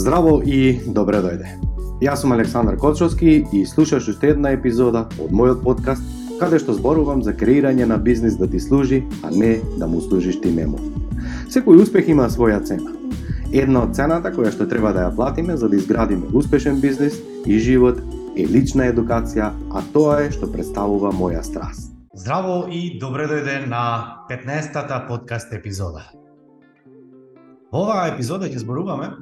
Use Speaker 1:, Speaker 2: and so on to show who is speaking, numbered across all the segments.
Speaker 1: Здраво и добре дојде. Јас сум Александар Кочовски и слушаш уште една епизода од мојот подкаст каде што зборувам за креирање на бизнис да ти служи, а не да му служиш ти нему. Секој успех има своја цена. Една од цената која што треба да ја платиме за да изградиме успешен бизнис и живот е лична едукација, а тоа е што представува моја страст.
Speaker 2: Здраво и добре дојде на 15-тата подкаст епизода. Во оваа епизода ќе зборуваме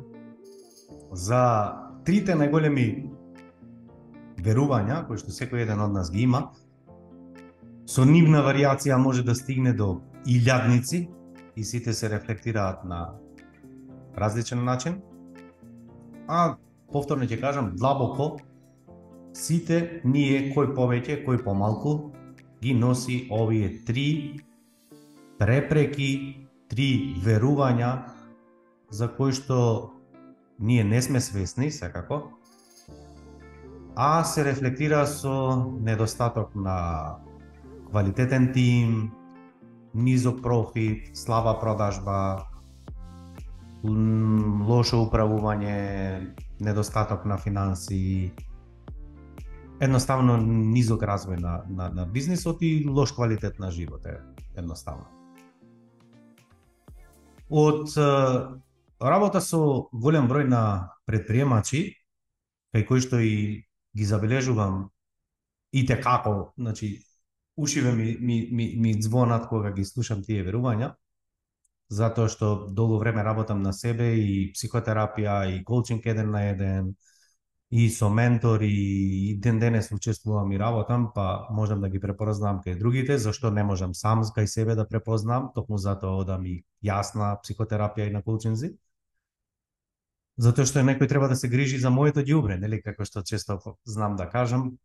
Speaker 2: за трите најголеми верувања кои што секој еден од нас ги има. Со нивна варијација може да стигне до илјадници и сите се рефлектираат на различен начин. А повторно ќе кажам длабоко сите ние кој повеќе, кој помалку ги носи овие три препреки, три верувања за кои што ние не сме свесни секако, а се рефлектира со недостаток на квалитетен тим, низок профит, слаба продажба, лошо управување, недостаток на финанси, едноставно низок развој на, на, на бизнисот и лош квалитет на живот е едноставно. Од работа со голем број на предприемачи, кај кои што и ги забележувам и те како, значи, ушиве ми, ми, ми, ми звонат кога ги слушам тие верувања, затоа што долго време работам на себе и психотерапија и коучинг еден на еден, и со ментори и ден денес учествувам и работам, па можам да ги препознам кај другите, зашто не можам сам кај себе да препознам, токму затоа одам и јасна психотерапија и на коучинзи затоа што некој треба да се грижи за моето ѓубре, нели како што често знам да кажам,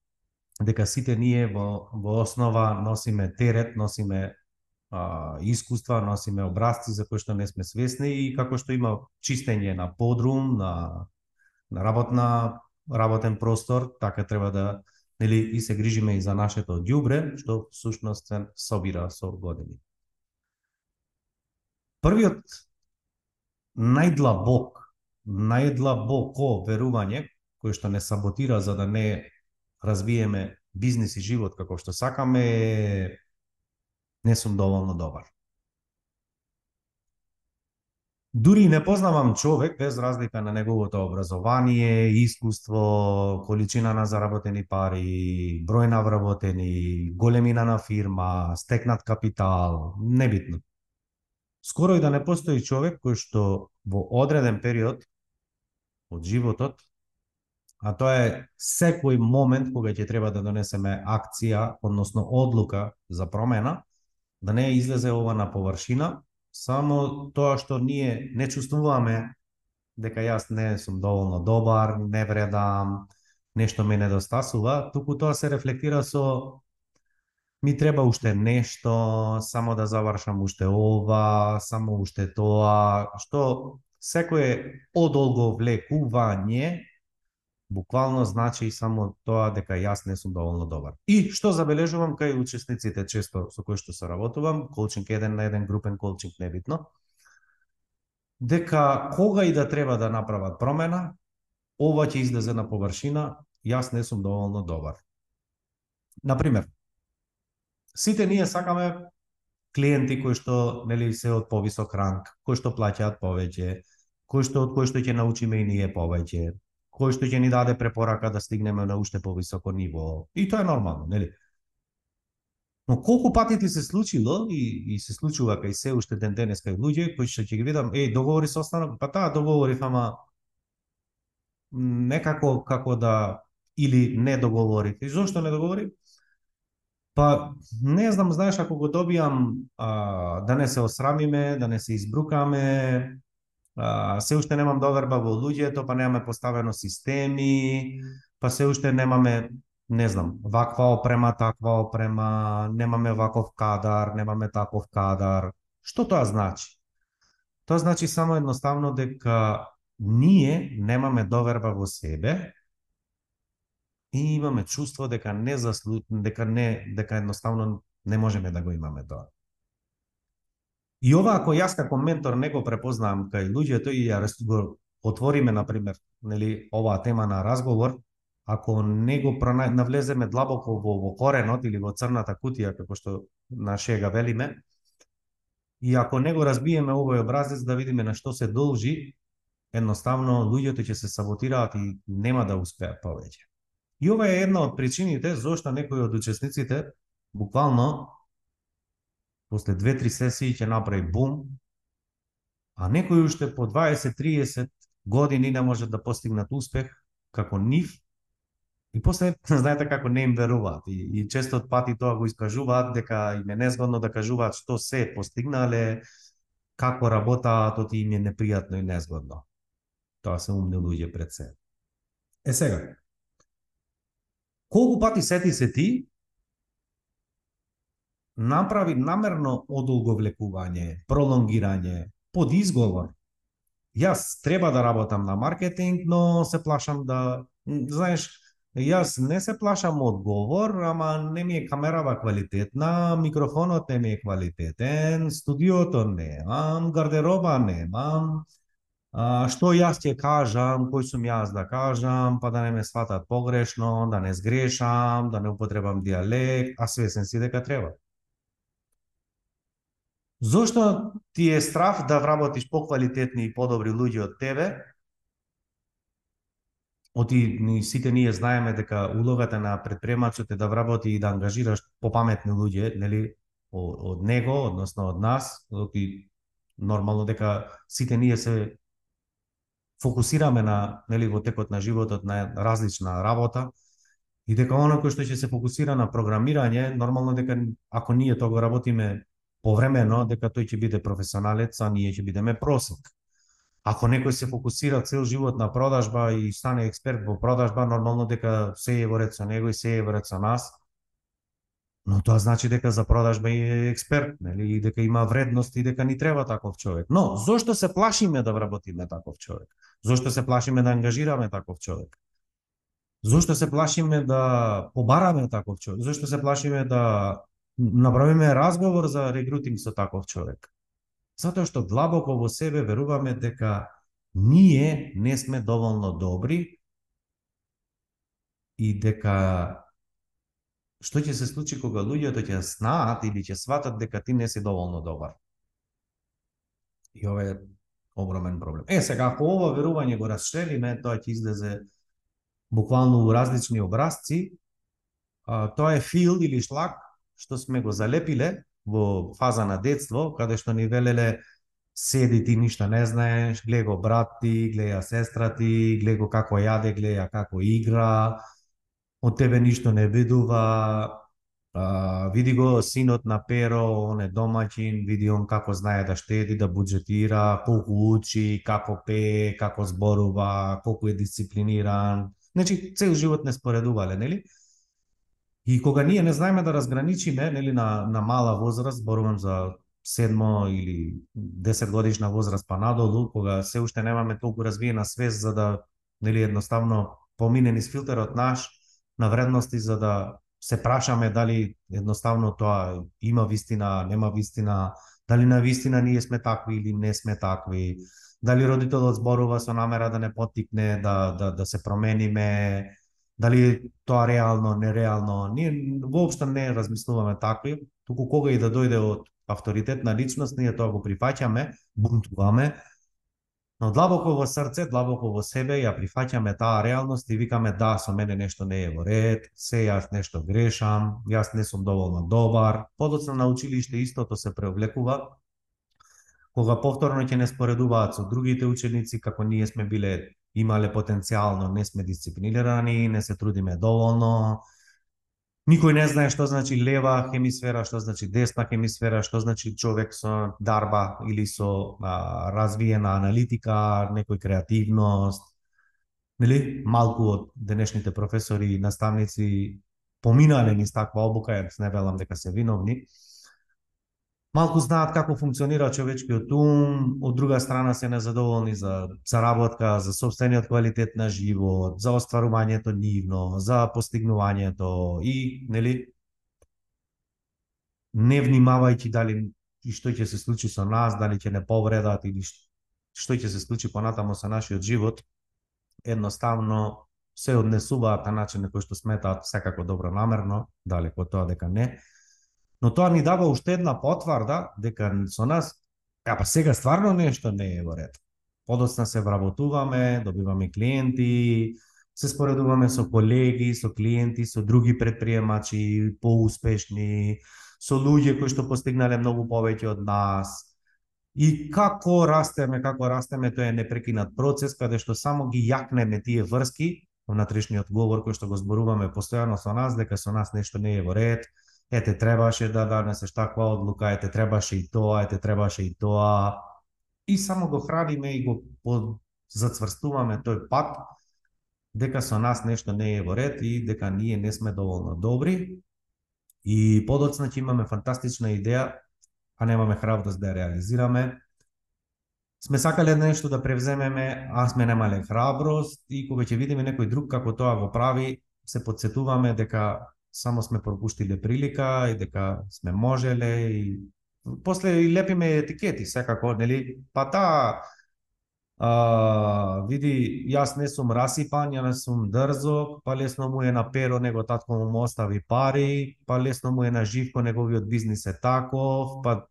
Speaker 2: дека сите ние во во основа носиме терет, носиме а, искуства, носиме образци за кои што не сме свесни и како што има чистење на подрум, на на работна работен простор, така треба да нели и се грижиме и за нашето ѓубре, што всушност се собира со години. Првиот најдлабок најдлабоко верување кое што не саботира за да не развиеме бизнис и живот како што сакаме, не сум доволно добар. Дури не познавам човек без разлика на неговото образование, искуство, количина на заработени пари, број на вработени, големина на фирма, стекнат капитал, небитно. Скоро и да не постои човек кој што во одреден период од животот, а тоа е секој момент кога ќе треба да донесеме акција, односно одлука за промена, да не излезе ова на површина, само тоа што ние не чувствуваме дека јас не сум доволно добар, не вредам, нешто ме недостасува, туку тоа се рефлектира со ми треба уште нешто, само да завршам уште ова, само уште тоа, што секое одолговлекување буквално значи само тоа дека јас не сум доволно добар. И што забележувам кај учесниците често со кои што се работувам, колчинг еден на еден, групен колчинг небитно, дека кога и да треба да направат промена, ова ќе излезе на површина, јас не сум доволно добар. Например, сите ние сакаме клиенти кои што нели се од повисок ранг, кои што плаќаат повеќе, кој што од кој што ќе научиме и ние повеќе, кој што ќе ни даде препорака да стигнеме на уште повисоко ниво. И тоа е нормално, нели? Но колку пати ти се случило и, и се случува кај се уште ден денес кај луѓе кои што ќе ги видам, еј, договори со останок, па таа договори, ама некако како да или не договори. И зошто не договори? Па, не знам, знаеш, ако го добијам а, да не се осрамиме, да не се избрукаме, а, се уште немам доверба во луѓето, па немаме поставено системи, па се уште немаме не знам, ваква опрема, таква опрема, немаме ваков кадар, немаме таков кадар. Што тоа значи? Тоа значи само едноставно дека ние немаме доверба во себе и имаме чувство дека не заслу... дека не дека едноставно не можеме да го имаме тоа. И ова ако јас како ментор не го препознавам кај луѓето и ја го отвориме на пример, нели оваа тема на разговор, ако не го прона... навлеземе длабоко во, во коренот или во црната кутија, како што на га велиме, и ако не го разбиеме овој образец да видиме на што се должи, едноставно луѓето ќе се саботираат и нема да успеат повеќе. И ова е една од причините зошто некои од учесниците буквално после две-три сесии ќе направи бум, а некои уште по 20-30 години не можат да постигнат успех како нив И после, знаете како не им веруваат. И, и често од пати тоа го искажуваат, дека им е незгодно да кажуваат што се постигнале, како работаат, оти им е непријатно и незгодно. Тоа се умни луѓе пред се. Е сега, колку пати сети се ти, направи намерно одолговлекување, пролонгирање, под изговор. Јас треба да работам на маркетинг, но се плашам да, знаеш, Јас не се плашам од говор, ама не ми е камерава квалитетна, микрофонот не ми е квалитетен, студиото немам, гардероба немам, а, што јас ќе кажам, кој сум јас да кажам, па да не ме сватат погрешно, да не сгрешам, да не употребам диалект, а свесен си дека треба. Зошто ти е страф да вработиш поквалитетни и подобри луѓе од тебе, Оти ни сите ние знаеме дека улогата на предпремачот е да вработи и да ангажираш попаметни луѓе, нели, од него, односно од нас, оти нормално дека сите ние се фокусираме на нели во текот на животот на различна работа и дека оно кој што ќе се фокусира на програмирање, нормално дека ако ние тоа го работиме повремено, дека тој ќе биде професионалец, а ние ќе бидеме просек. Ако некој се фокусира цел живот на продажба и стане експерт во продажба, нормално дека се е во ред со него и се е во ред со нас. Но тоа значи дека за продажба е експерт, нели, и дека има вредност и дека ни треба таков човек. Но зошто се плашиме да вработиме таков човек? Зошто се плашиме да ангажираме таков човек? Зошто се плашиме да побараме таков човек? Зошто се плашиме да направиме разговор за рекрутинг со таков човек? Затоа што длабоко во себе веруваме дека ние не сме доволно добри и дека што ќе се случи кога луѓето ќе знаат или ќе сватат дека ти не си доволно добар. И ова е огромен проблем. Е, сега, ако ова верување го расшелиме, тоа ќе излезе буквално у различни образци, а, тоа е фил или шлак што сме го залепиле во фаза на детство, каде што ни велеле седи ти ништо не знаеш, гледа го брат ти, гледа сестра ти, гледа го како јаде, гледа како игра, од тебе ништо не видува, а, види го синот на Перо, он е домаќин, види он како знае да штеди, да буџетира, колку учи, како пее, како зборува, колку е дисциплиниран. Значи, цел живот не споредувале, нели? И кога ние не знаеме да разграничиме, нели на на мала возраст, зборувам за седмо или 10 годишна возраст па надолу, кога се уште немаме толку развиена свест за да нели едноставно помине низ филтерот наш на вредности за да се прашаме дали едноставно тоа има вистина, нема вистина, дали на вистина ние сме такви или не сме такви, дали родителот зборува со намера да не поттикне да да да се промениме, дали тоа реално, нереално, ние воопшто не размислуваме такви, туку кога и да дојде од авторитетна личност, ние тоа го прифаќаме, бунтуваме, но длабоко во срце, длабоко во себе ја прифаќаме таа реалност и викаме да, со мене нешто не е во ред, се јас нешто грешам, јас не сум доволно добар. Подоцна на училиште истото се преовлекува, кога повторно ќе не споредуваат со другите ученици како ние сме биле имале потенцијално, не сме дисциплинирани, не се трудиме доволно. Никој не знае што значи лева хемисфера, што значи десна хемисфера, што значи човек со дарба или со а, развиена аналитика, некој креативност. Нели? Малку од денешните професори и наставници поминале низ таква обука, јас не велам дека се виновни, малку знаат како функционира човечкиот ум, од друга страна се незадоволни за заработка, за собствениот квалитет на живот, за остварувањето нивно, за постигнувањето и, нели, не внимавајќи дали и што ќе се случи со нас, дали ќе не повредат или што ќе се случи понатамо со нашиот живот, едноставно се однесуваат на начин на кој што сметаат секако добро намерно, далеко тоа дека не. Но тоа ни дава уште една потврда дека со нас, а па сега стварно нешто не е во ред. Подоцна се вработуваме, добиваме клиенти, се споредуваме со колеги, со клиенти, со други предприемачи, поуспешни, со луѓе кои што постигнале многу повеќе од нас. И како растеме, како растеме, тоа е непрекинат процес каде што само ги јакнеме тие врски внатрешниот говор кој што го зборуваме постојано со нас дека со нас нешто не е во ред. Ете требаше да донесеш таква одлука, ете требаше и тоа, ете требаше и тоа. И само го храниме и го зацврстуваме тој пат дека со нас нешто не е во ред и дека ние не сме доволно добри и подоцна ќе имаме фантастична идеја, а немаме храброст да ја реализираме. Сме сакале нешто да превземеме, а сме немале храброст и кога ќе видиме некој друг како тоа го прави, се подсетуваме дека само сме пропуштиле прилика и дека сме можеле и после и лепиме етикети секако, нели? Па таа А, види, јас не сум расипан, ја не сум дрзок, па лесно му е на Перо, него татко му остави пари, па лесно му е на Живко, неговиот бизнис е таков, па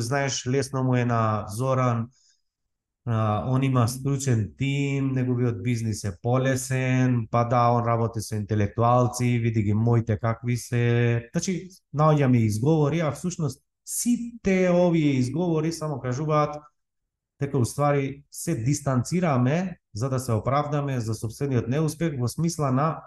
Speaker 2: знаеш, лесно му е на Зоран, а, он има стручен тим, неговиот бизнис е полесен, па да, он работи со интелектуалци, види ги моите какви се. Значи, наоѓаме изговори, а всушност сите овие изговори само кажуваат дека уствари се дистанцираме за да се оправдаме за собствениот неуспех во смисла на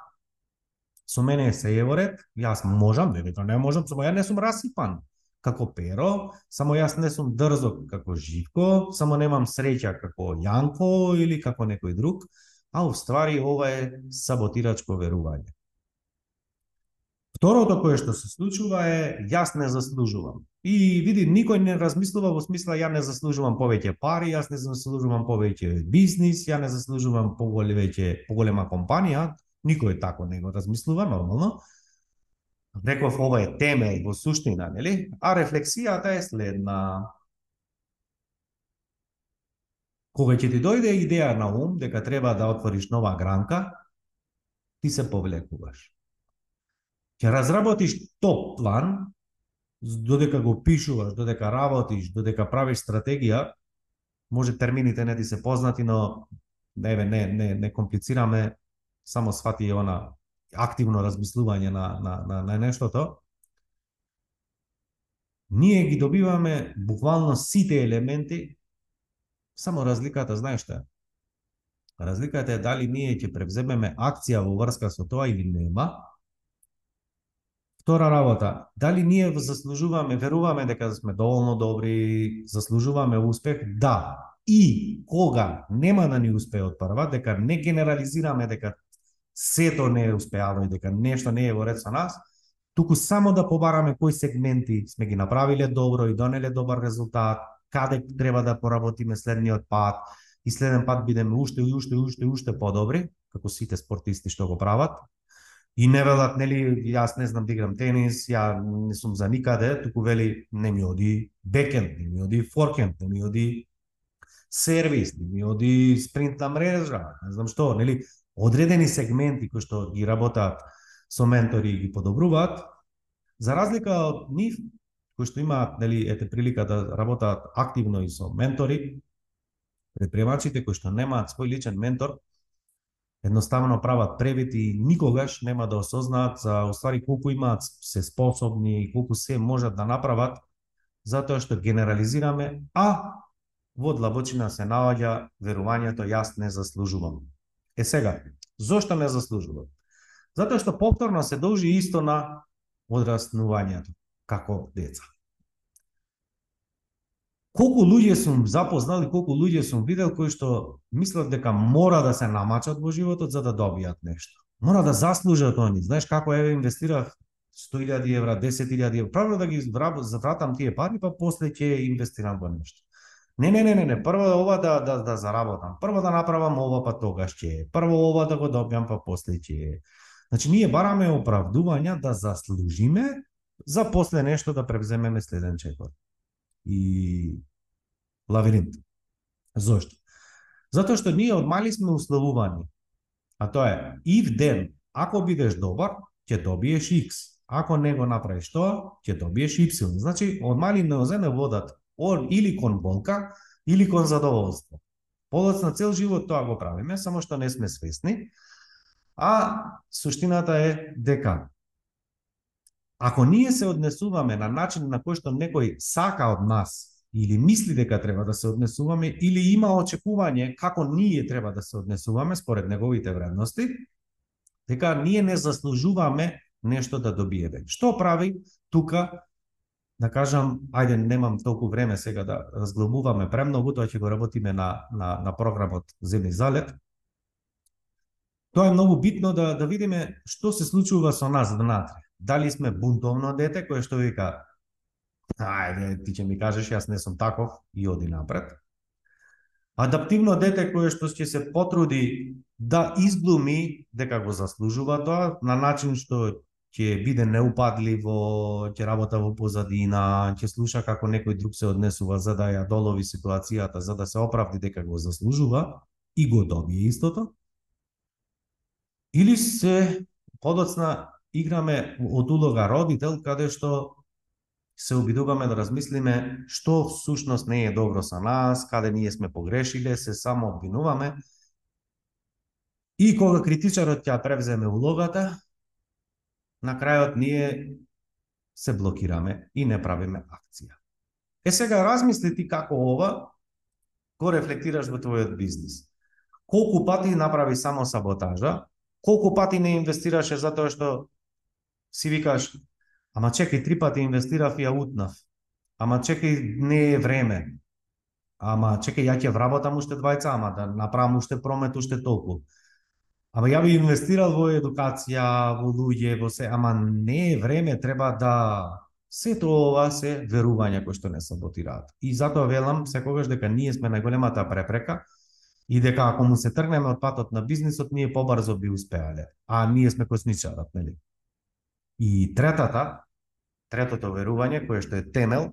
Speaker 2: со мене се еворет, јас можам, дека не можам, само ја не сум расипан како Перо, само јас не сум дрзок како Живко, само немам среќа како Јанко или како некој друг, а уствари ова е саботирачко верување. Второто кое што се случува е јас не заслужувам. И види, никој не размислува во смисла ја не заслужувам повеќе пари, јас не заслужувам повеќе бизнис, ја не заслужувам поголема компанија, никој тако не го размислува нормално. Реков ова е теме во суштина, нели? А рефлексијата е следна. Кога ќе ти дојде идеја на ум дека треба да отвориш нова гранка, ти се повлекуваш. Ќе разработиш топ план додека го пишуваш, додека работиш, додека правиш стратегија, може термините не ти се познати, но не, не, не, не комплицираме, само свати она активно размислување на, на, на, на нештото, ние ги добиваме буквално сите елементи, само разликата, знаеш што Разликата е дали ние ќе превземеме акција во врска со тоа или нема, Втора работа, дали ние заслужуваме, веруваме дека сме доволно добри, заслужуваме успех? Да. И кога нема да ни успее од прва, дека не генерализираме дека сето не е успеало и дека нешто не е во ред со нас, туку само да побараме кои сегменти сме ги направиле добро и донеле добар резултат, каде треба да поработиме следниот пат и следен пат бидеме уште и уште и уште и уште подобри, како сите спортисти што го прават, И не велат, нели, јас не знам да играм тенис, ја не сум за никаде, туку вели, не ми оди бекенд, не ми оди форкенд, не ми оди сервис, не ми оди спринт на мрежа, не знам што, нели, одредени сегменти кои што ги работат со ментори и ги подобруваат, за разлика од нив, кои што имаат, нели, ете прилика да работат активно и со ментори, предприемачите кои што немаат свој личен ментор, едноставно прават превид и никогаш нема да осознаат за уствари колку имаат се способни и колку се можат да направат, затоа што генерализираме, а во длабочина се наоѓа верувањето јас не заслужувам. Е сега, зошто не заслужува? Затоа што повторно се должи исто на одраснувањето, како деца колку луѓе сум запознал и колку луѓе сум видел кои што мислат дека мора да се намачат во животот за да добијат нешто. Мора да заслужат они. Знаеш како еве инвестирав 100.000 евра, 10.000 евра, правилно да ги вратам тие пари, па после ќе инвестирам во нешто. Не, не, не, не, не, прво ова да, да, да заработам, прво да направам ова, па тогаш ќе прво ова да го добиам, па после ќе Значи, ние бараме оправдувања да заслужиме за после нешто да превземеме следен чекор. и лавиринт. Зошто? Затоа што ние од мали сме условувани. А тоа е, ив ден, ако бидеш добар, ќе добиеш X. Ако не го направиш тоа, ќе добиеш Y. Значи, од мали не озене водат он или кон болка, или кон задоволство. Подоцна цел живот тоа го правиме, само што не сме свесни. А суштината е дека ако ние се однесуваме на начин на кој што некој сака од нас или мисли дека треба да се однесуваме или има очекување како ние треба да се однесуваме според неговите вредности, дека ние не заслужуваме нешто да добиеме. Што прави тука да кажам, ајде немам толку време сега да разглобуваме премногу, тоа ќе го работиме на, на, на програмот Земни залет. Тоа е многу битно да, да видиме што се случува со нас внатре. Дали сме бунтовно дете кое што вика ајде, ти ќе ми кажеш, јас не сум таков и оди напред. Адаптивно дете кое што ќе се потруди да изглуми дека го заслужува тоа на начин што ќе биде неупадливо, ќе работа во позадина, ќе слуша како некој друг се однесува за да ја долови ситуацијата, за да се оправди дека го заслужува и го добие истото. Или се подоцна играме од улога родител каде што се обидуваме да размислиме што всушност не е добро со нас, каде ние сме погрешиле, се само обвинуваме. И кога критичарот ќе превземе улогата, на крајот ние се блокираме и не правиме акција. Е сега размисли ти како ова го рефлектираш во твојот бизнис. Колку пати направи само саботажа, колку пати не инвестираше затоа што си викаш Ама чекај, три пати инвестирав и ја утнав. Ама чекај, не е време. Ама чекај, ја ќе вработам уште двајца, ама да направам уште промет уште толку. Ама ја би инвестирал во едукација, во луѓе, во се, ама не е време, треба да сето ова се верувања кои што не саботираат. И затоа велам секогаш дека ние сме најголемата препрека и дека ако му се тргнеме од патот на бизнисот, ние побрзо би успеале. А ние сме косничарот, нели? И третата, третото верување, кое што е темел,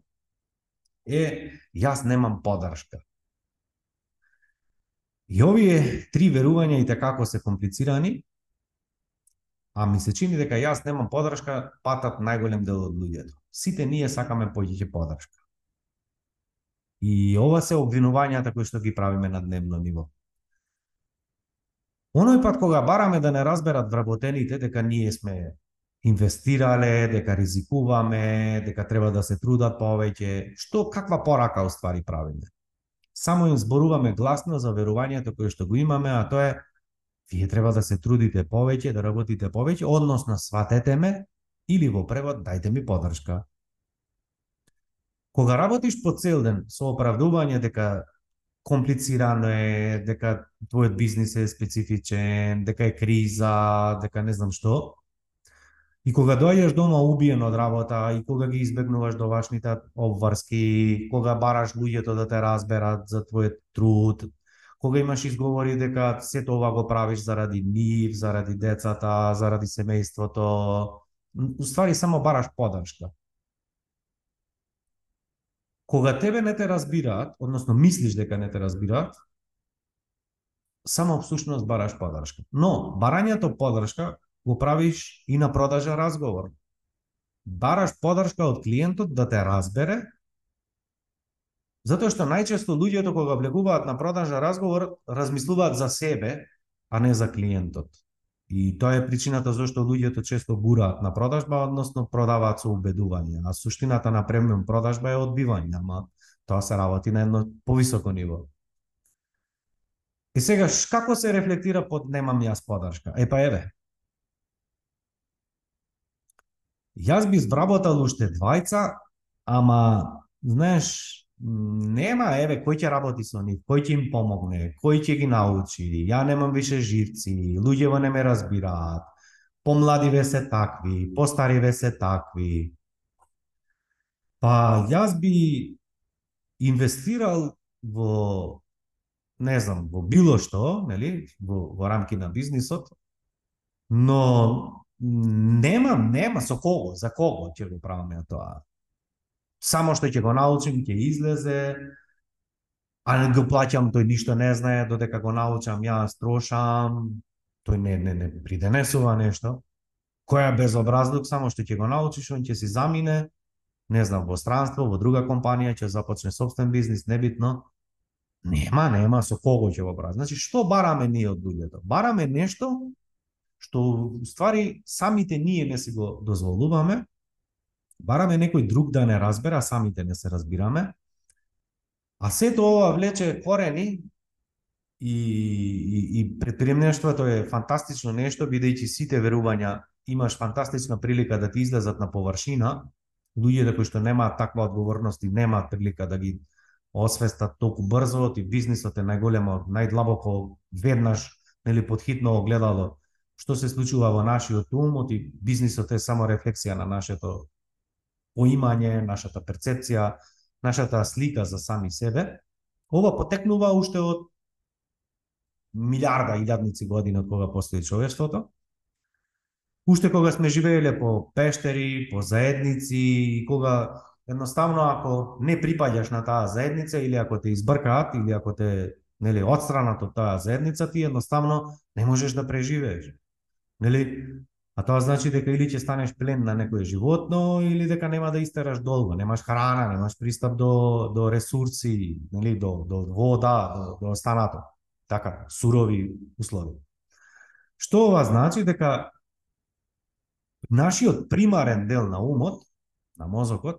Speaker 2: е јас немам подршка. И овие три верувања и така како се комплицирани, а ми се чини дека јас немам подршка, патат најголем дел од луѓето. Сите ние сакаме повеќе подршка. И ова се обвинувањата кои што ги правиме на дневно ниво. Оној пат кога бараме да не разберат вработените дека ние сме инвестирале, дека ризикуваме, дека треба да се трудат повеќе, што каква порака оствари правиме. Само им зборуваме гласно за верувањето кое што го имаме, а тоа е вие треба да се трудите повеќе, да работите повеќе, односно сватете ме или во превод дајте ми поддршка. Кога работиш по цел ден со оправдување дека комплицирано е, дека твојот бизнис е специфичен, дека е криза, дека не знам што, И кога доаѓаш дома убиен од работа, и кога ги избегнуваш домашните обврски, кога бараш луѓето да те разберат за твојот труд, кога имаш изговори дека сето ова го правиш заради нив, заради децата, заради семејството, уствари само бараш подршка. Кога тебе не те разбираат, односно мислиш дека не те разбираат, само всушност бараш подршка. Но барањето подршка го правиш и на продажа разговор. Бараш подршка од клиентот да те разбере, затоа што најчесто луѓето кога влегуваат на продажа разговор размислуваат за себе, а не за клиентот. И тоа е причината зашто луѓето често бураат на продажба, односно продаваат со убедување, а суштината на премиум продажба е одбивање, ама тоа се работи на едно повисоко ниво. И сега, како се рефлектира под немам јас подршка? Е па еве, Јас би зработал уште двајца, ама, знаеш, нема, еве, кој ќе работи со нив, кој ќе им помогне, кој ќе ги научи, ја немам више живци, луѓево не ме разбираат, помладиве се такви, постариве се такви. Па, јас би инвестирал во, не знам, во било што, нели, во, во рамки на бизнисот, но немам нема со кого, за кого ќе го правиме тоа. Само што ќе го научим, ќе излезе. а не го плаќам, тој ништо не знае, додека го научам, јас трошам, тој не, не, не приденесува нешто. Која безобразлук, само што ќе го научиш, он ќе си замине, не знам, во странство, во друга компанија, ќе започне собствен бизнис, небитно. Нема, нема со кого ќе го брат. Значи, што бараме ние од луѓето? Бараме нешто што ствари самите ние не си го дозволуваме, бараме некој друг да не разбера, самите не се разбираме, а сето ова влече корени и, и, и предприемништвото е фантастично нешто, бидејќи сите верувања имаш фантастична прилика да ти излезат на површина, луѓето кои што немаат таква одговорност и немаат прилика да ги освестат толку брзо, и бизнисот е најголемо, најдлабоко веднаш, нели подхитно огледало што се случува во нашиот ум, и бизнисот е само рефлексија на нашето поимање, нашата перцепција, нашата слика за сами себе. Ова потекнува уште од милиарда илјадници години од кога постои човештвото. Уште кога сме живееле по пештери, по заедници и кога едноставно ако не припаѓаш на таа заедница или ако те избркаат или ако те нели одстранат од таа заедница ти едноставно не можеш да преживееш. Нели А тоа значи дека или ќе станеш плен на некое животно или дека нема да истераш долго, немаш храна, немаш пристап до до ресурси, нели до до вода, до, до останато. Така, сурови услови. Што ова значи дека нашиот примарен дел на умот, на мозокот,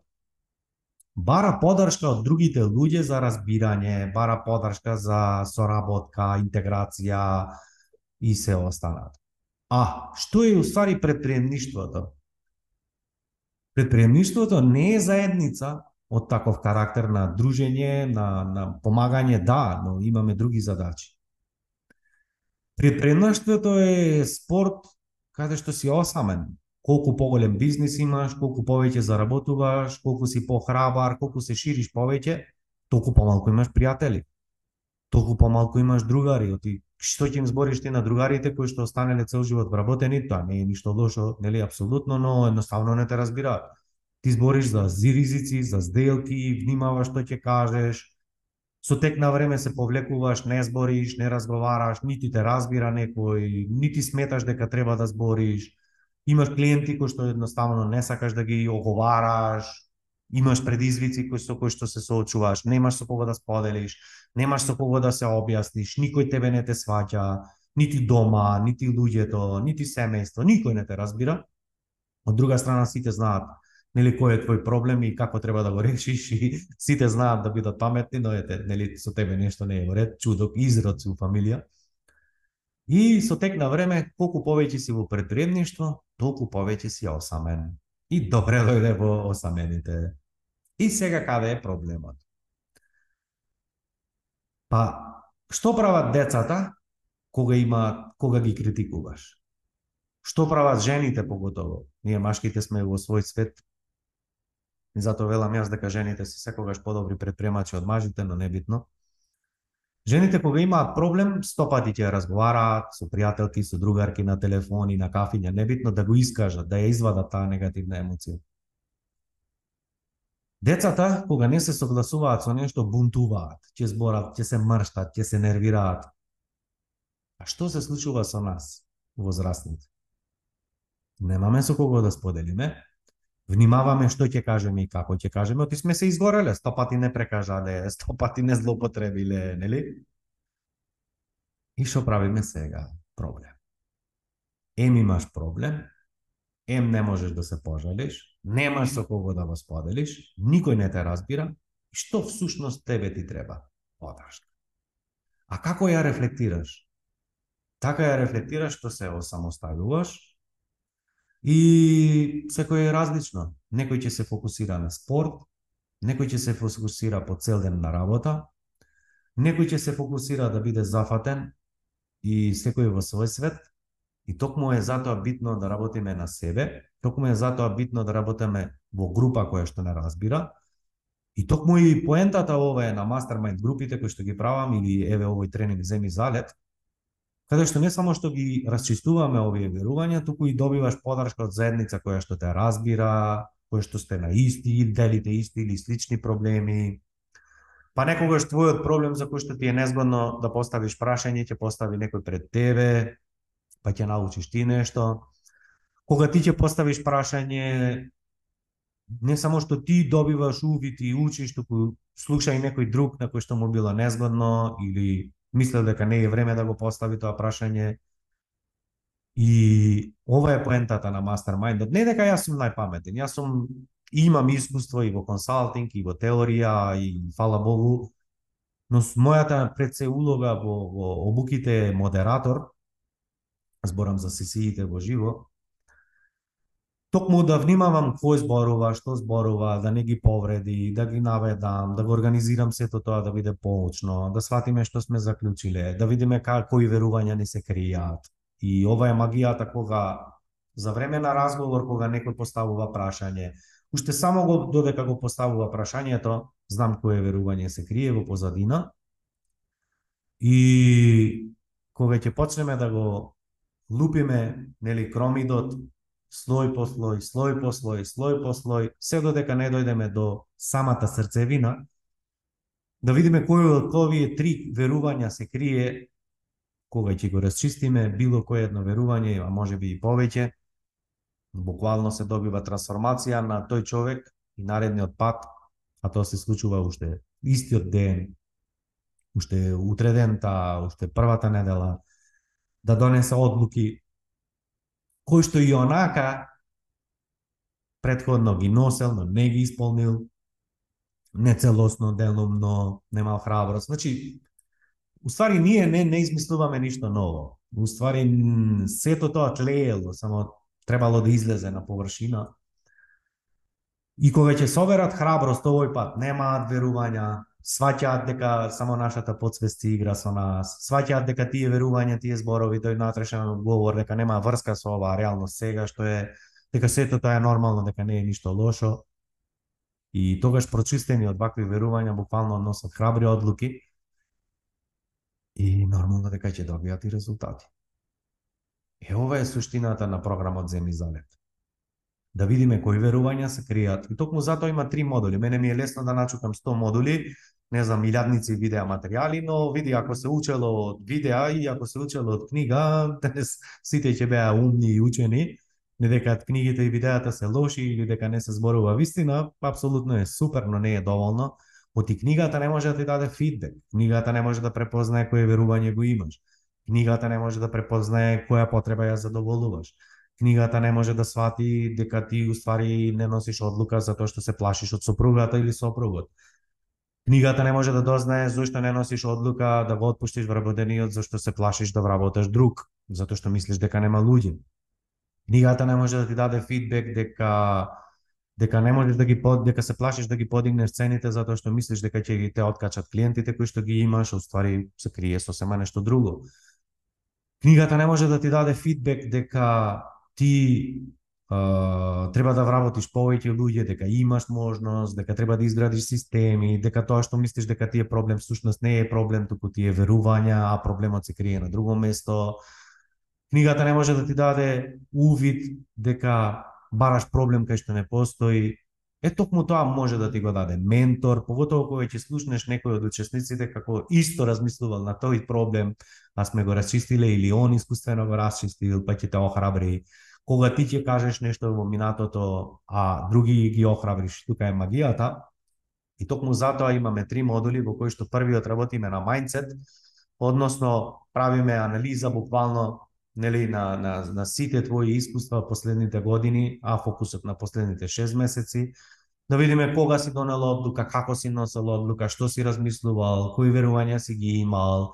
Speaker 2: бара подршка од другите луѓе за разбирање, бара подршка за соработка, интеграција и се останато. А, што е уствари предприемништвото? Предприемништвото не е заедница од таков карактер на дружење, на, на помагање, да, но имаме други задачи. Предприемништвото е спорт каде што си осамен, колку поголем бизнис имаш, колку повеќе заработуваш, колку си похрабар, колку се шириш повеќе, толку помалку имаш пријатели. Толку помалку имаш другари, оти што ќе им збориш ти на другарите кои што останале цел живот вработени, тоа не е ништо лошо, нели апсолутно, но едноставно не те разбираат. Ти збориш за ризици, за сделки, внимаваш што ќе кажеш, со тек на време се повлекуваш, не збориш, не разговараш, нити те разбира некој, нити сметаш дека треба да збориш, имаш клиенти кои што едноставно не сакаш да ги оговараш, имаш предизвици кои со кои што се соочуваш, немаш со кого да споделиш, немаш со кого да се објасниш, никој тебе не те сваќа, нити дома, нити луѓето, нити семејство, никој не те разбира. Од друга страна сите знаат нели кој е твој проблем и како треба да го решиш и сите знаат да бидат паметни, но ете, нели со тебе нешто не е во ред, чудок, изрод си у фамилија. И со тек на време, колку повеќе си во предприемништво, толку повеќе си осамен. И добре дојде во осамените. И сега каде е проблемот? Па, што прават децата кога има кога ги критикуваш? Што прават жените поготово? Ние машките сме во свој свет. И затоа велам јас дека жените се секогаш подобри предпремачи од мажите, но небитно. Жените кога имаат проблем, сто пати ќе разговараат со пријателки, со другарки на телефони, на кафиња, небитно да го искажат, да ја извадат таа негативна емоција. Децата, кога не се согласуваат со нешто, бунтуваат, ќе зборат, ќе се мрштат, ќе се нервираат. А што се случува со нас, возрастните? Немаме со кого да споделиме, внимаваме што ќе кажеме и како ќе кажеме, оти сме се изгореле, сто пати не прекажале, сто пати не злоупотребиле, нели? И што правиме сега? Проблем. Ем имаш проблем, ем не можеш да се пожалиш, немаш со кого да го споделиш, никој не те разбира, што всушност тебе ти треба? Подршка. А како ја рефлектираш? Така ја рефлектираш што се осамоставуваш, И секој е различно. Некој ќе се фокусира на спорт, некој ќе се фокусира по цел ден на работа, некој ќе се фокусира да биде зафатен и секој во свој свет. И токму е затоа битно да работиме на себе, токму е затоа битно да работиме во група која што не разбира. И токму и поентата ова е на мастермайнд групите кои што ги правам или еве овој тренинг земи залет, каде што не само што ги расчистуваме овие верувања, туку и добиваш подршка од заедница која што те разбира, која што сте на исти, делите исти или слични проблеми. Па некогаш твојот проблем за кој што ти е незгодно да поставиш прашање, ќе постави некој пред тебе, па ќе научиш ти нешто. Кога ти ќе поставиш прашање, не само што ти добиваш увид и учиш, туку слуша и некој друг на кој што му било незгодно или мислел дека не е време да го постави тоа прашање. И ова е поентата на мастермајндот. Не дека јас сум најпаметен, јас сум имам искуство и во консалтинг и во теорија и фала Богу, но мојата пред се улога во, во обуките модератор, зборам за сесиите во живо, токму да внимавам кој зборува, што зборува, да не ги повреди, да ги наведам, да го организирам сето тоа да биде поучно, да сватиме што сме заклучиле, да видиме како кои верувања не се кријат. И ова е магијата кога за време на разговор кога некој поставува прашање, уште само го додека го поставува прашањето, знам кое верување се крие во позадина. И кога ќе почнеме да го лупиме, нели, кромидот, слој по слој, слој по слој, слој по слој, се додека не дојдеме до самата срцевина, да видиме кој од овие три верувања се крие кога ќе го расчистиме било кое едно верување, а може би и повеќе, буквално се добива трансформација на тој човек и наредниот пат, а тоа се случува уште истиот ден, уште утре дента, уште првата недела, да донесе одлуки кои што и онака предходно ги носел, но не ги исполнил, нецелосно, делумно, немал храброст. Значи, Уствари, ние не, не измислуваме ништо ново. Уствари, сето тоа тлеело, само требало да излезе на површина. И кога ќе соберат храброст овој пат, немаат верувања, сваќаат дека само нашата подсвест игра со нас, сваќаат дека тие верувања, тие зборови, тој натрешен говор, дека нема врска со оваа реалност сега, што е дека сето тоа е нормално, дека не е ништо лошо. И тогаш прочистени од вакви верувања буквално носат храбри одлуки и нормално дека ќе добијат и резултати. Е, ова е суштината на програмот Земи Завет. Да видиме кои верувања се кријат. И токму затоа има три модули. Мене ми е лесно да начукам 100 модули, не знам, илјадници видеа материјали, но види, ако се учело од видеа и ако се учело од книга, денес сите ќе беа умни и учени, не дека книгите и видеата се лоши или дека не се зборува вистина, апсолутно е супер, но не е доволно Оти книгата не може да ти даде фидбек, книгата не може да препознае кое верување го имаш, книгата не може да препознае која потреба ја задоволуваш, книгата не може да свати дека ти уствари не носиш одлука за тоа што се плашиш од сопругата или сопругот. Книгата не може да дознае зошто не носиш одлука да го отпуштиш вработениот зашто се плашиш да вработаш друг, затоа што мислиш дека нема луѓе. Книгата не може да ти даде фидбек дека дека не можеш да ги под, дека се плашиш да ги подигнеш цените затоа што мислиш дека ќе ги те откачат клиентите кои што ги имаш, а уствари се крие сосема нешто друго. Книгата не може да ти даде фидбек дека ти Uh, треба да вработиш повеќе луѓе, дека имаш можност, дека треба да изградиш системи, дека тоа што мислиш дека ти е проблем, всушност не е проблем, туку ти е верувања, а проблемот се крие на друго место. Книгата не може да ти даде увид дека бараш проблем кај што не постои, е токму тоа може да ти го даде ментор, поготово кога ќе слушнеш некој од учесниците како исто размислувал на тој проблем, а сме го расчистиле или он искуствено го расчистил, па ќе те охрабри. Кога ти ќе кажеш нешто во минатото, а други ги охрабриш, тука е магијата. И токму затоа имаме три модули во кои што првиот работиме на мајндсет, односно правиме анализа буквално нели на, на, на сите твои искуства последните години, а фокусот на последните 6 месеци, да видиме кога си донел одлука, како си носел одлука, што си размислувал, кои верувања си ги имал,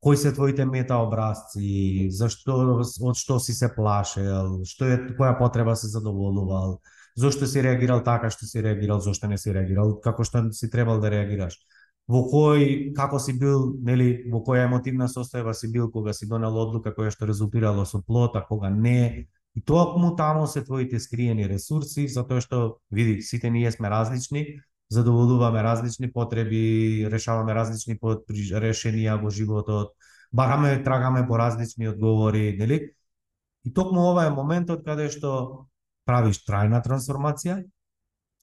Speaker 2: кои се твоите метаобразци, зашто од што си се плашел, што е која потреба се задоволувал, зошто си реагирал така што си реагирал, зошто не си реагирал, како што си требал да реагираш во кој како си бил, нели, во која емотивна состојба си бил кога си донел одлука која што резултирало со плота, кога не. И токму таму се твоите скриени ресурси, затоа што види, сите ние сме различни, задоволуваме различни потреби, решаваме различни решенија во животот, бараме, трагаме по различни одговори, нели? И токму ова е моментот каде што правиш трајна трансформација.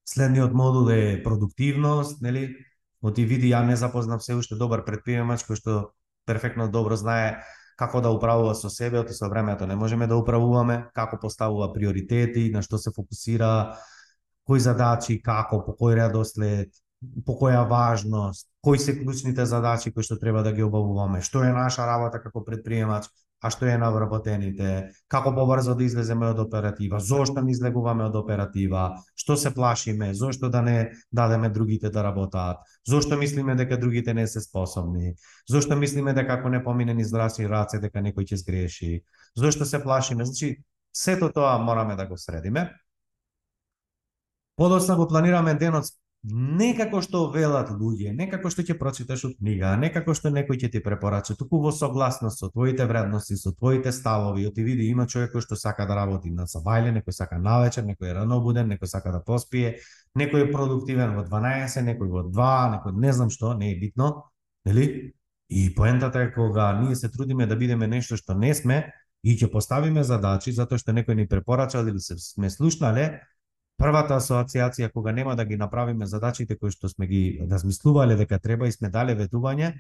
Speaker 2: Следниот модул е продуктивност, нели? Оти види ја не запознав се уште добар предприемач кој што перфектно добро знае како да управува со себе, оти со времето не можеме да управуваме, како поставува приоритети, на што се фокусира, кои задачи, како, по кој редослед, по која важност, кои се клучните задачи кои што треба да ги обавуваме, што е наша работа како предприемач, а што е на вработените, како побрзо да излеземе од оператива, зошто не излегуваме од оператива, што се плашиме, зошто да не дадеме другите да работат, зошто мислиме дека другите не се способни, зошто мислиме дека ако не помине ни здравствени раце дека некој ќе сгреши, зошто се плашиме, значи сето тоа мораме да го средиме. Подоцна го планираме денот не како што велат луѓе, не како што ќе прочиташ од книга, не како што некој ќе ти препорача, туку во согласност со твоите вредности, со твоите ставови, оти види има човек кој што сака да работи на сабајле, некој сака навечер, некој е рано буден, некој сака да поспие, некој е продуктивен во 12, некој во 2, некој не знам што, не е битно, нели? И поентата е кога ние се трудиме да бидеме нешто што не сме и ќе поставиме задачи затоа што некој ни препорачал или се сме слушнале, првата асоциација кога нема да ги направиме задачите кои што сме ги размислувале дека треба и сме дале ветување,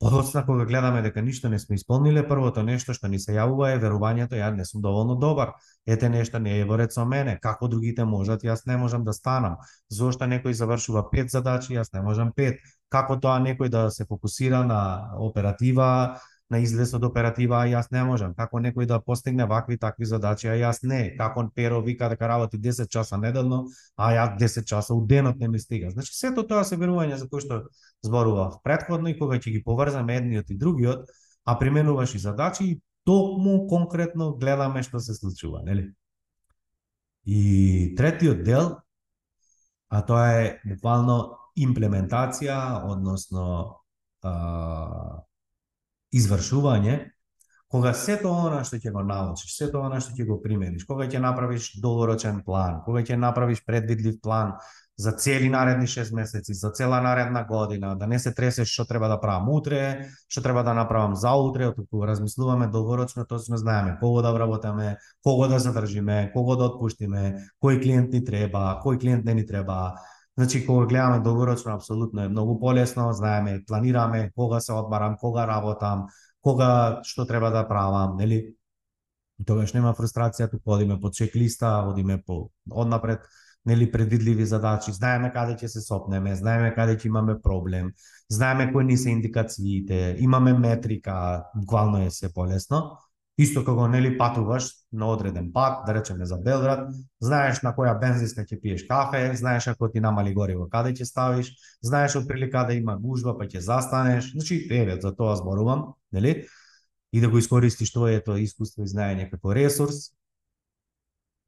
Speaker 2: подоцна кога гледаме дека ништо не сме исполниле, првото нешто што ни се јавува е верувањето ја не сум доволно добар. Ете нешто не е во ред со мене, како другите можат, јас не можам да станам. Зошто некој завршува пет задачи, јас не можам пет. Како тоа некој да се фокусира на оператива, на излез од оператива, а јас не можам. Како некој да постигне вакви такви задачи, а јас не. Како Перо вика дека работи 10 часа неделно, а јас 10 часа у денот не ми стига. Значи сето тоа се верување за кои што зборував предходно и кога ќе ги поврзаме едниот и другиот, а применуваш и задачи и токму конкретно гледаме што се случува, нели? И третиот дел, а тоа е буквално имплементација, односно а, извршување, кога сето она што ќе го научиш, сето она што ќе го примениш, кога ќе направиш долгорочен план, кога ќе направиш предвидлив план за цели наредни 6 месеци, за цела наредна година, да не се тресеш што треба да правам утре, што треба да направам за утре, туку размислуваме долгорочно, точно знаеме кого да вработаме, кого да задржиме, кого да отпуштиме, кој клиент ни треба, кој клиент не ни треба, Значи, кога гледаме долгорочно, апсолутно е многу полесно, знаеме, планираме кога се одмарам, кога работам, кога што треба да правам, нели? Тогаш нема фрустрација, туку одиме по чеклиста, одиме по однапред, нели предвидливи задачи, знаеме каде ќе се сопнеме, знаеме каде ќе имаме проблем, знаеме кои ни се индикациите, имаме метрика, буквално е се полесно. Исто како нели патуваш на одреден пат, да речеме за Белград, знаеш на која бензинска ќе пиеш кафе, знаеш ако ти намали гориво каде ќе ставиш, знаеш од прилика да има гужва па ќе застанеш. Значи, еве, за тоа зборувам, нели? И да го искористиш твоето искуство и знаење како ресурс.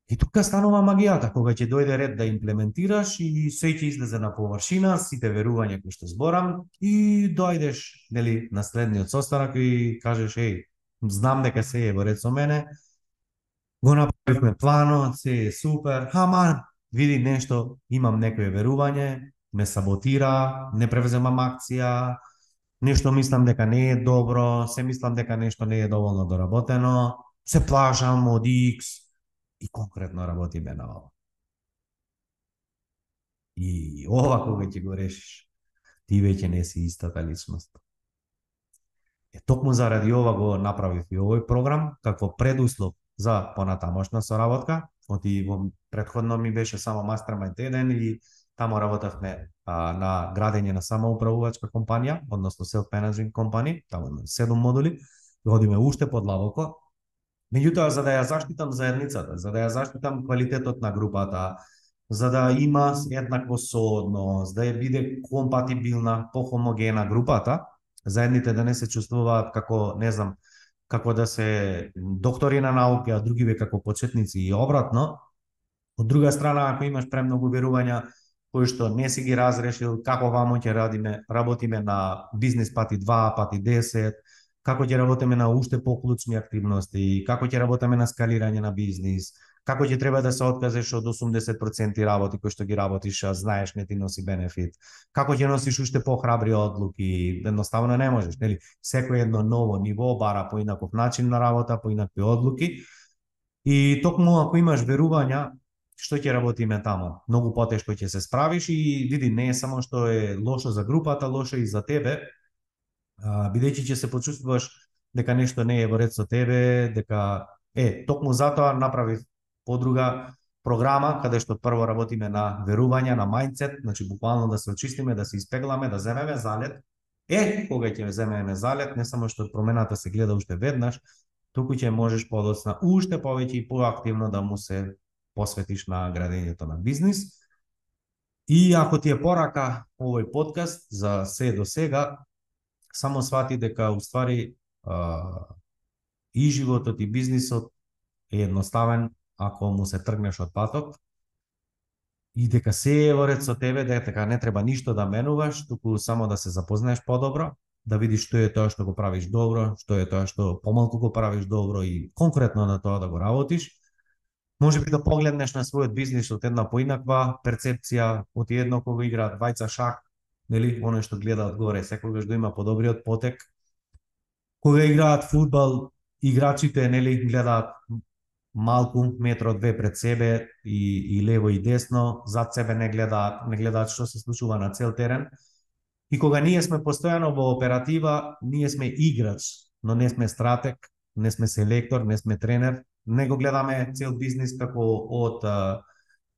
Speaker 2: И тука станува магијата, кога ќе дојде ред да имплементираш и се ќе излезе на површина, сите верувања кои што зборам и дојдеш, нели, на следниот состанок и кажеш, еј, знам дека се е во ред со мене, го направивме планот, се е супер, ама види нешто, имам некое верување, ме саботира, не превземам акција, нешто мислам дека не е добро, се мислам дека нешто не е доволно доработено, се плашам од X и конкретно работиме на ова. И ова кога ќе го решиш, ти веќе не си истата личност. Е, токму заради ова го направив и овој програм, како предуслов за понатамошна соработка. Оти во предходно ми беше само мастермајнд еден и таму работевме а, на градење на самоуправувачка компанија, односно self managing компани, таму има седум модули, одиме уште подлабоко. Меѓутоа, за да ја заштитам заедницата, за да ја заштитам квалитетот на групата, за да има еднакво соодност, да ја биде компатибилна, похомогена групата, заедните да не се чувствуваат како, не знам, како да се доктори на науки, а другиве како почетници и обратно. Од друга страна, ако имаш премногу верувања кои што не си ги разрешил, како вамо ќе радиме, работиме на бизнес пати 2, пати 10, како ќе работиме на уште поклучни активности, како ќе работиме на скалирање на бизнис, како ќе треба да се откажеш од 80% работи кои што ги работиш, а знаеш не ти носи бенефит. Како ќе носиш уште похрабри одлуки, едноставно не можеш, нели? Секој едно ново ниво бара поинаков начин на работа, поинакви одлуки. И токму ако имаш верувања, што ќе работиме тамо. Многу потешко ќе се справиш и види не е само што е лошо за групата, лошо и за тебе, бидејќи ќе се почувствуваш дека нешто не е во ред со тебе, дека е токму затоа направив подруга програма каде што прво работиме на верување, на мајндсет, значи буквално да се очистиме, да се испегламе, да земеме залет. Е, кога ќе земеме залет, не само што промената се гледа уште веднаш, туку ќе можеш подоцна уште повеќе и поактивно да му се посветиш на градењето на бизнис. И ако ти е порака овој подкаст за се до сега, само свати дека уствари и животот и бизнисот е едноставен ако му се тргнеш од патот и дека се е во ред со тебе, дека така не треба ништо да менуваш, туку само да се запознаеш подобро, да видиш што е тоа што го правиш добро, што е тоа што помалку го правиш добро и конкретно на тоа да го работиш. Може би да погледнеш на својот бизнис од една поинаква перцепција, од едно кога игра двајца шах, нели, оно што гледа одгоре, секогаш да има подобриот потек. Кога играат фудбал, играчите нели гледаат малку метро две пред себе и, и лево и десно, зад себе не гледаат, не гледаат што се случува на цел терен. И кога ние сме постојано во оператива, ние сме играч, но не сме стратег, не сме селектор, не сме тренер, не го гледаме цел бизнис како од а,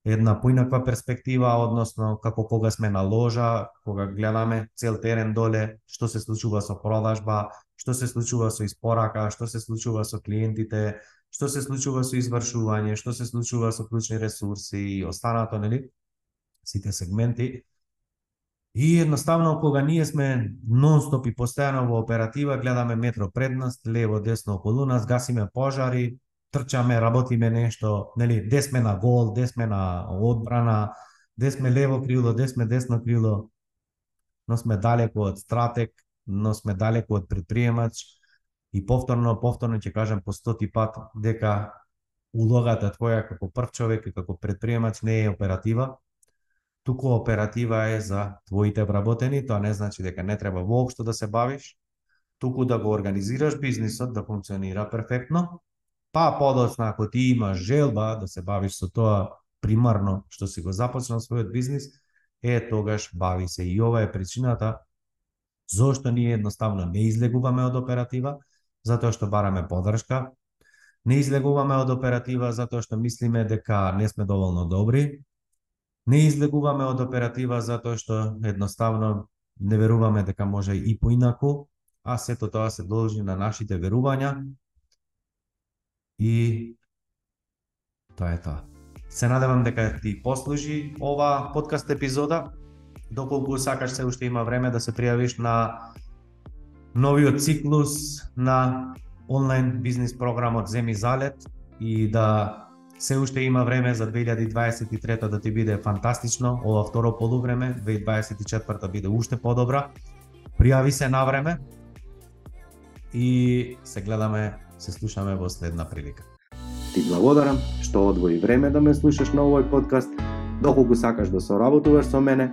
Speaker 2: една поинаква перспектива, односно како кога сме на ложа, кога гледаме цел терен доле, што се случува со продажба, што се случува со испорака, што се случува со клиентите, што се случува со извршување, што се случува со клучни ресурси и останато, нели? Сите сегменти. И едноставно кога ние сме нонстоп и постојано во оператива, гледаме метро пред нас, лево, десно околу нас, гасиме пожари, трчаме, работиме нешто, нели, де сме на гол, де сме на одбрана, де сме лево крило, де сме десно крило, но сме далеко од стратег, но сме далеко од предприемач, И повторно, повторно ќе кажам по стоти пат дека улогата твоја како прв човек и како предприемач не е оператива, туку оператива е за твоите вработени, тоа не значи дека не треба воопшто да се бавиш, туку да го организираш бизнисот да функционира перфектно, па подоцна ако ти имаш желба да се бавиш со тоа примарно што си го започнал својот бизнис, е тогаш бави се. И ова е причината зошто ние едноставно не излегуваме од оператива, затоа што бараме подршка, не излегуваме од оператива затоа што мислиме дека не сме доволно добри, не излегуваме од оператива затоа што едноставно не веруваме дека може и поинаку, а сето тоа се должи на нашите верувања и тоа е тоа. Се надевам дека ти послужи ова подкаст епизода. Доколку сакаш се уште има време да се пријавиш на новиот циклус на онлайн бизнис програмот Земи залет и да се уште има време за 2023 да ти биде фантастично, ова второ полувреме, 2024 биде уште подобра. Пријави се на време и се гледаме, се слушаме во следна прилика.
Speaker 1: Ти благодарам што одвои време да ме слушаш на овој подкаст. Доколку сакаш да соработуваш со мене,